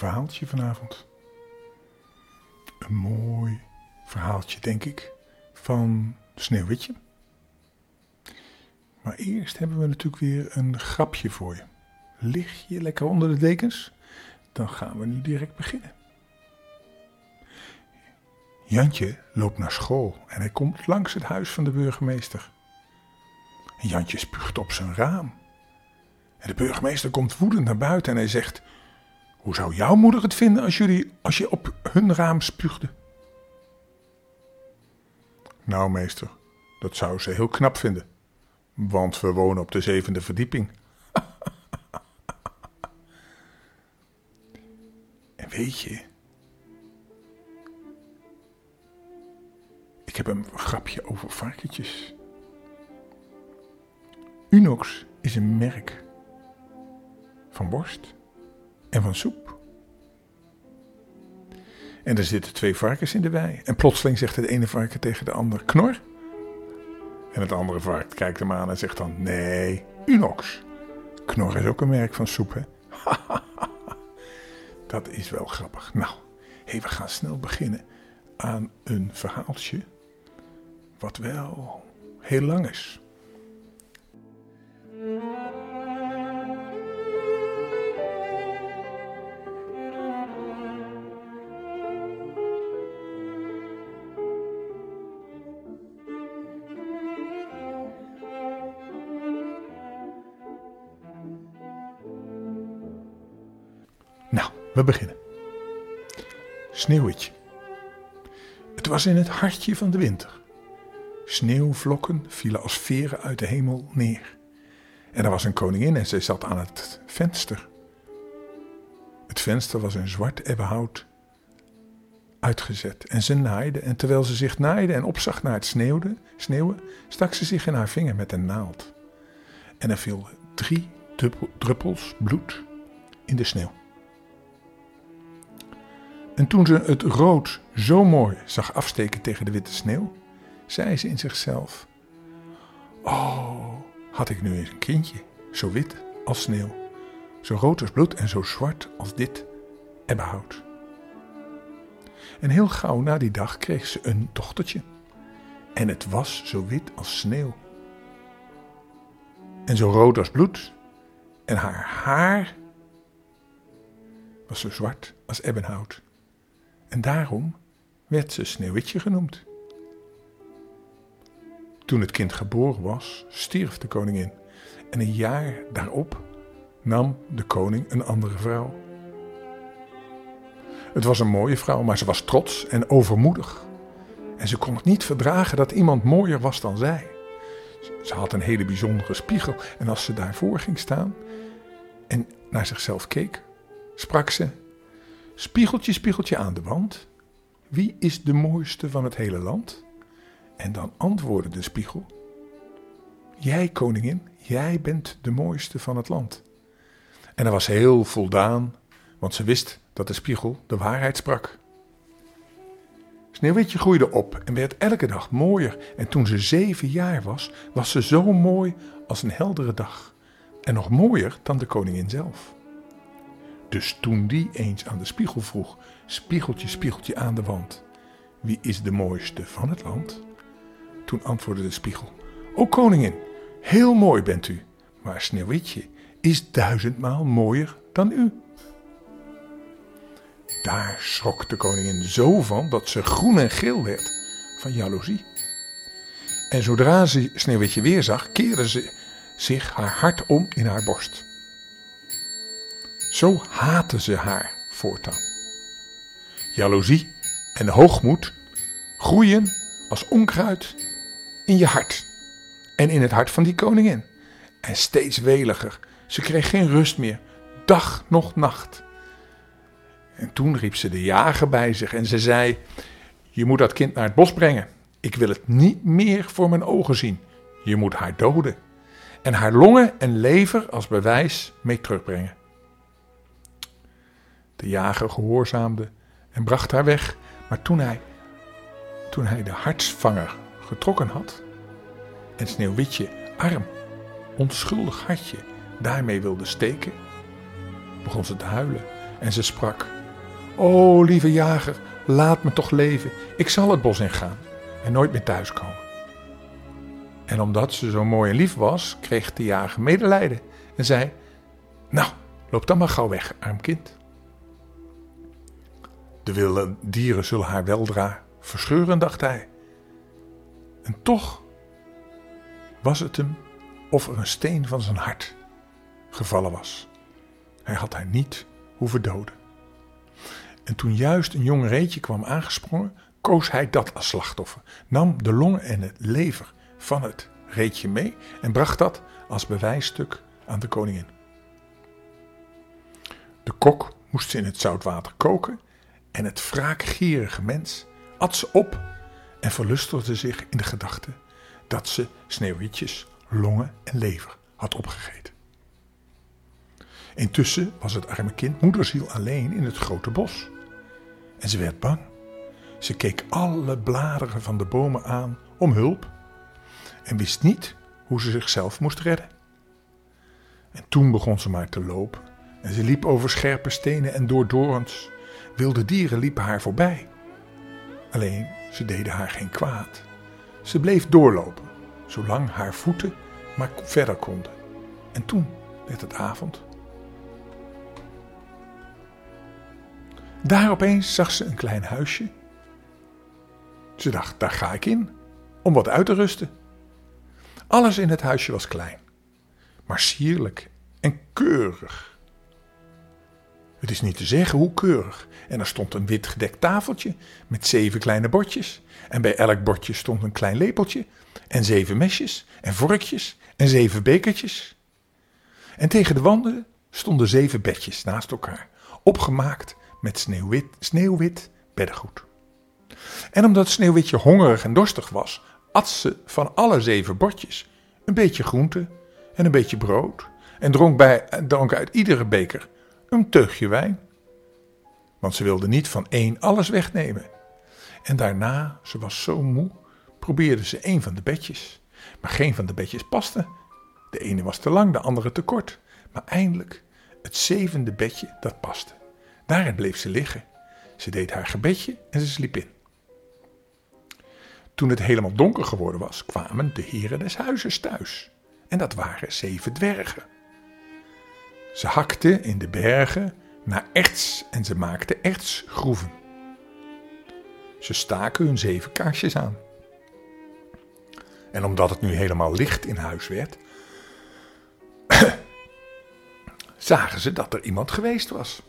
verhaaltje vanavond. Een mooi verhaaltje, denk ik, van Sneeuwwitje. Maar eerst hebben we natuurlijk weer een grapje voor je. Lig je lekker onder de dekens? Dan gaan we nu direct beginnen. Jantje loopt naar school en hij komt langs het huis van de burgemeester. Jantje spuugt op zijn raam. En de burgemeester komt woedend naar buiten en hij zegt: Hoe zou jouw moeder het vinden als, jullie, als je op hun raam spuugde? Nou, meester, dat zou ze heel knap vinden. Want we wonen op de zevende verdieping. en weet je, ik heb een grapje over varkentjes. Unox is een merk van worst en van soep. En er zitten twee varkens in de wei. En plotseling zegt het ene varken tegen de ander: Knor. En het andere varken kijkt hem aan en zegt dan: Nee, Unox. Knor is ook een merk van soep, hè? Dat is wel grappig. Nou, hey, we gaan snel beginnen aan een verhaaltje. Wat wel heel lang is. Nou, we beginnen. Sneeuwwitje. Het was in het hartje van de winter. Sneeuwvlokken vielen als veren uit de hemel neer. En er was een koningin en zij zat aan het venster. Het venster was in zwart ebbenhout uitgezet en ze naaide. En terwijl ze zich naaide en opzag naar het sneeuwde, sneeuwen, stak ze zich in haar vinger met een naald. En er viel drie druppels bloed in de sneeuw. En toen ze het rood zo mooi zag afsteken tegen de witte sneeuw, zei ze in zichzelf: Oh, had ik nu eens een kindje, zo wit als sneeuw, zo rood als bloed en zo zwart als dit ebbenhout. En heel gauw na die dag kreeg ze een dochtertje. En het was zo wit als sneeuw. En zo rood als bloed. En haar haar was zo zwart als ebbenhout. En daarom werd ze Sneeuwwitje genoemd. Toen het kind geboren was, stierf de koningin. En een jaar daarop nam de koning een andere vrouw. Het was een mooie vrouw, maar ze was trots en overmoedig. En ze kon het niet verdragen dat iemand mooier was dan zij. Ze had een hele bijzondere spiegel en als ze daarvoor ging staan en naar zichzelf keek, sprak ze: Spiegeltje, spiegeltje aan de wand, wie is de mooiste van het hele land? En dan antwoordde de spiegel: Jij, koningin, jij bent de mooiste van het land. En er was heel voldaan, want ze wist dat de spiegel de waarheid sprak. Sneeuwwitje groeide op en werd elke dag mooier. En toen ze zeven jaar was, was ze zo mooi als een heldere dag. En nog mooier dan de koningin zelf. Dus toen die eens aan de spiegel vroeg: Spiegeltje, spiegeltje aan de wand, wie is de mooiste van het land? Toen antwoordde de spiegel: O koningin, heel mooi bent u, maar Sneeuwwitje is duizendmaal mooier dan u. Daar schrok de koningin zo van dat ze groen en geel werd van jaloezie. En zodra ze Sneeuwwitje weer zag, keerde ze zich haar hart om in haar borst. Zo haatte ze haar voortaan. Jaloezie en hoogmoed groeien als onkruid in je hart en in het hart van die koningin. En steeds weliger. Ze kreeg geen rust meer, dag noch nacht. En toen riep ze de jager bij zich en ze zei: Je moet dat kind naar het bos brengen. Ik wil het niet meer voor mijn ogen zien. Je moet haar doden. En haar longen en lever als bewijs mee terugbrengen. De jager gehoorzaamde en bracht haar weg. Maar toen hij, toen hij de hartsvanger getrokken had en Sneeuwwitje arm onschuldig hartje daarmee wilde steken, begon ze te huilen en ze sprak: O lieve jager, laat me toch leven. Ik zal het bos ingaan en nooit meer thuiskomen. En omdat ze zo mooi en lief was, kreeg de jager medelijden en zei: Nou, loop dan maar gauw weg, arm kind. De wilde dieren zullen haar weldra verscheuren, dacht hij. En toch was het hem of er een steen van zijn hart gevallen was. Hij had haar niet hoeven doden. En toen juist een jong reetje kwam aangesprongen, koos hij dat als slachtoffer, nam de longen en het lever van het reetje mee en bracht dat als bewijsstuk aan de koningin. De kok moest ze in het zoutwater koken en het wraakgierige mens at ze op en verlustigde zich in de gedachte dat ze Sneeuwwitjes longen en lever had opgegeten. Intussen was het arme kind moederziel alleen in het grote bos. En ze werd bang. Ze keek alle bladeren van de bomen aan om hulp en wist niet hoe ze zichzelf moest redden. En toen begon ze maar te lopen en ze liep over scherpe stenen en door dorens. Wilde dieren liepen haar voorbij. Alleen ze deden haar geen kwaad. Ze bleef doorlopen, zolang haar voeten maar verder konden. En toen werd het avond. Daar opeens zag ze een klein huisje. Ze dacht, daar ga ik in, om wat uit te rusten. Alles in het huisje was klein, maar sierlijk en keurig. Het is niet te zeggen hoe keurig. En er stond een wit gedekt tafeltje met zeven kleine bordjes. En bij elk bordje stond een klein lepeltje. En zeven mesjes en vorkjes en zeven bekertjes. En tegen de wanden stonden zeven bedjes naast elkaar, opgemaakt met sneeuwwit, sneeuwwit beddengoed. En omdat Sneeuwwitje hongerig en dorstig was, at ze van alle zeven bordjes een beetje groente en een beetje brood en dronk, bij, dronk uit iedere beker een teugje wijn. Want ze wilde niet van één alles wegnemen. En daarna, ze was zo moe, probeerde ze een van de bedjes. Maar geen van de bedjes paste. De ene was te lang, de andere te kort. Maar eindelijk, het zevende bedje, dat paste. Daarin bleef ze liggen. Ze deed haar gebedje en ze sliep in. Toen het helemaal donker geworden was, kwamen de heren des huizes thuis. En dat waren zeven dwergen. Ze hakten in de bergen naar erts en ze maakten ertsgroeven. Ze staken hun zeven kaarsjes aan. En omdat het nu helemaal licht in huis werd, zagen ze dat er iemand geweest was.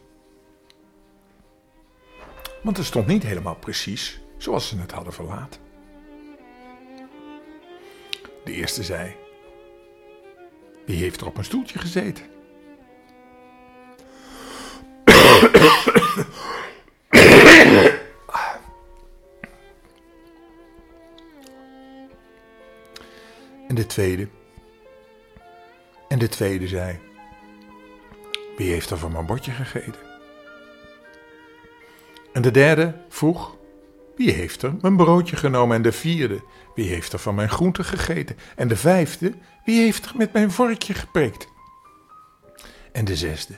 Want het stond niet helemaal precies zoals ze het hadden verlaten. De eerste zei: Wie heeft er op een stoeltje gezeten? En de tweede. En de tweede zei: Wie heeft er van mijn bordje gegeten? En de derde vroeg: Wie heeft er mijn broodje genomen? En de vierde: Wie heeft er van mijn groente gegeten? En de vijfde: Wie heeft er met mijn vorkje geprikt? En de zesde: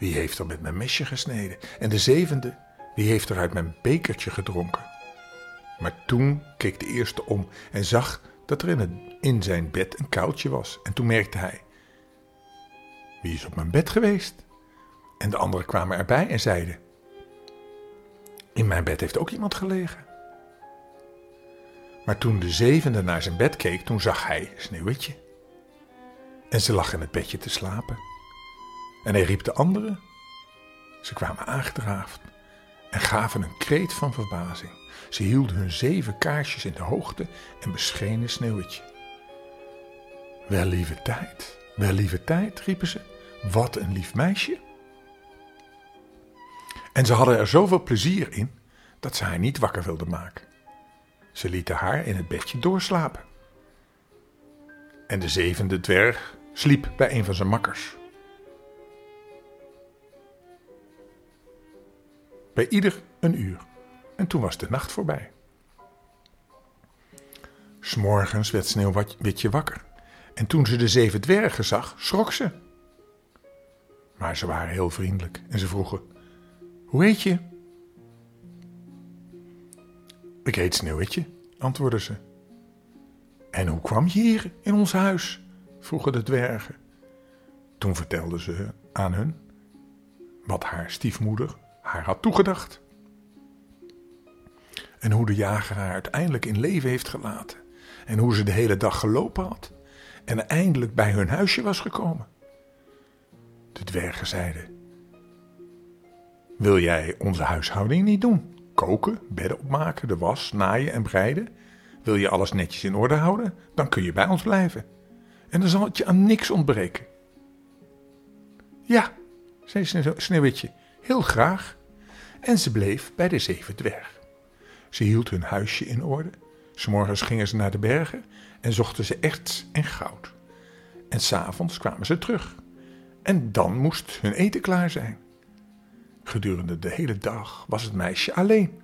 Wie heeft er met mijn mesje gesneden? En de zevende: Wie heeft er uit mijn bekertje gedronken? Maar toen keek de eerste om en zag dat er in, het, in zijn bed een kuiltje was. En toen merkte hij: Wie is op mijn bed geweest? En de anderen kwamen erbij en zeiden: In mijn bed heeft ook iemand gelegen. Maar toen de zevende naar zijn bed keek, toen zag hij Sneeuwwitje. En ze lag in het bedje te slapen. En hij riep de anderen. Ze kwamen aangedraafd en gaven een kreet van verbazing. Ze hielden hun zeven kaarsjes in de hoogte en beschenen Sneeuwwitje. Wel lieve tijd, wel lieve tijd, riepen ze. Wat een lief meisje. En ze hadden er zoveel plezier in dat ze haar niet wakker wilden maken. Ze lieten haar in het bedje doorslapen. En de zevende dwerg sliep bij een van zijn makkers. Bij ieder een uur. En toen was de nacht voorbij. S'morgens werd Sneeuwwitje wakker En toen ze de zeven dwergen zag, schrok ze. Maar ze waren heel vriendelijk en ze vroegen: Hoe heet je? Ik heet Sneeuwwitje, antwoordde ze. En hoe kwam je hier in ons huis? vroegen de dwergen. Toen vertelde ze aan hun wat haar stiefmoeder haar had toegedacht. En hoe de jager haar uiteindelijk in leven heeft gelaten. En hoe ze de hele dag gelopen had. En eindelijk bij hun huisje was gekomen. De dwergen zeiden: Wil jij onze huishouding niet doen? Koken, bedden opmaken, de was, naaien en breiden? Wil je alles netjes in orde houden? Dan kun je bij ons blijven. En dan zal het je aan niks ontbreken. Ja, zei Sneeuwwitje, heel graag. En ze bleef bij de zeven dwergen. Ze hield hun huisje in orde. morgens gingen ze naar de bergen en zochten ze erts en goud. En s'avonds kwamen ze terug. En dan moest hun eten klaar zijn. Gedurende de hele dag was het meisje alleen.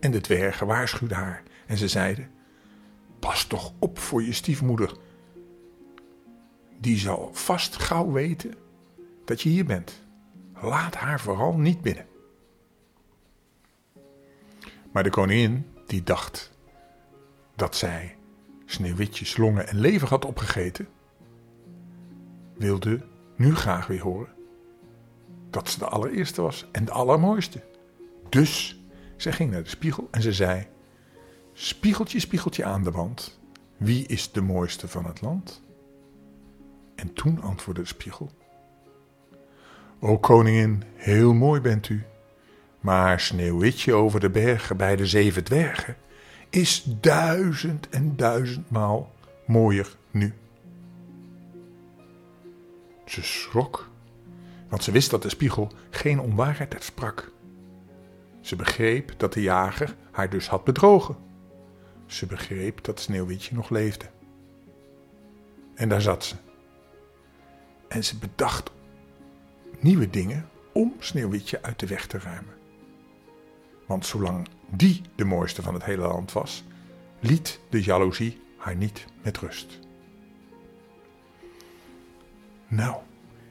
En de dwergen waarschuwden haar en ze zeiden: Pas toch op voor je stiefmoeder. Die zal vast gauw weten dat je hier bent. Laat haar vooral niet binnen. Maar de koningin, die dacht dat zij Sneeuwwitjes longen en lever had opgegeten, wilde nu graag weer horen dat ze de allereerste was en de allermooiste. Dus zij ging naar de spiegel en ze zei: Spiegeltje, spiegeltje aan de wand, wie is de mooiste van het land? En toen antwoordde de spiegel: O koningin, heel mooi bent u, maar Sneeuwwitje over de bergen bij de zeven dwergen is duizend en duizendmaal mooier nu. Ze schrok, want ze wist dat de spiegel geen onwaarheid sprak. Ze begreep dat de jager haar dus had bedrogen. Ze begreep dat Sneeuwwitje nog leefde. En daar zat ze. En ze bedacht nieuwe dingen om Sneeuwwitje uit de weg te ruimen. Want zolang die de mooiste van het hele land was, liet de jaloezie haar niet met rust. Nou,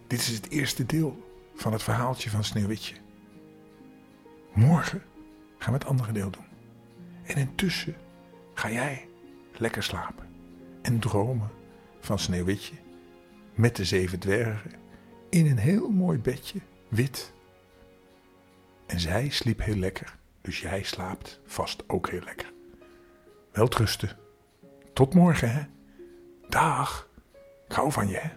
dit is het eerste deel van het verhaaltje van Sneeuwwitje. Morgen gaan we het andere deel doen. En intussen ga jij lekker slapen en dromen van Sneeuwwitje met de zeven dwergen in een heel mooi bedje, wit. En zij sliep heel lekker, dus jij slaapt vast ook heel lekker. Welterusten. Tot morgen, hè? Dag. Ik hou van je, hè?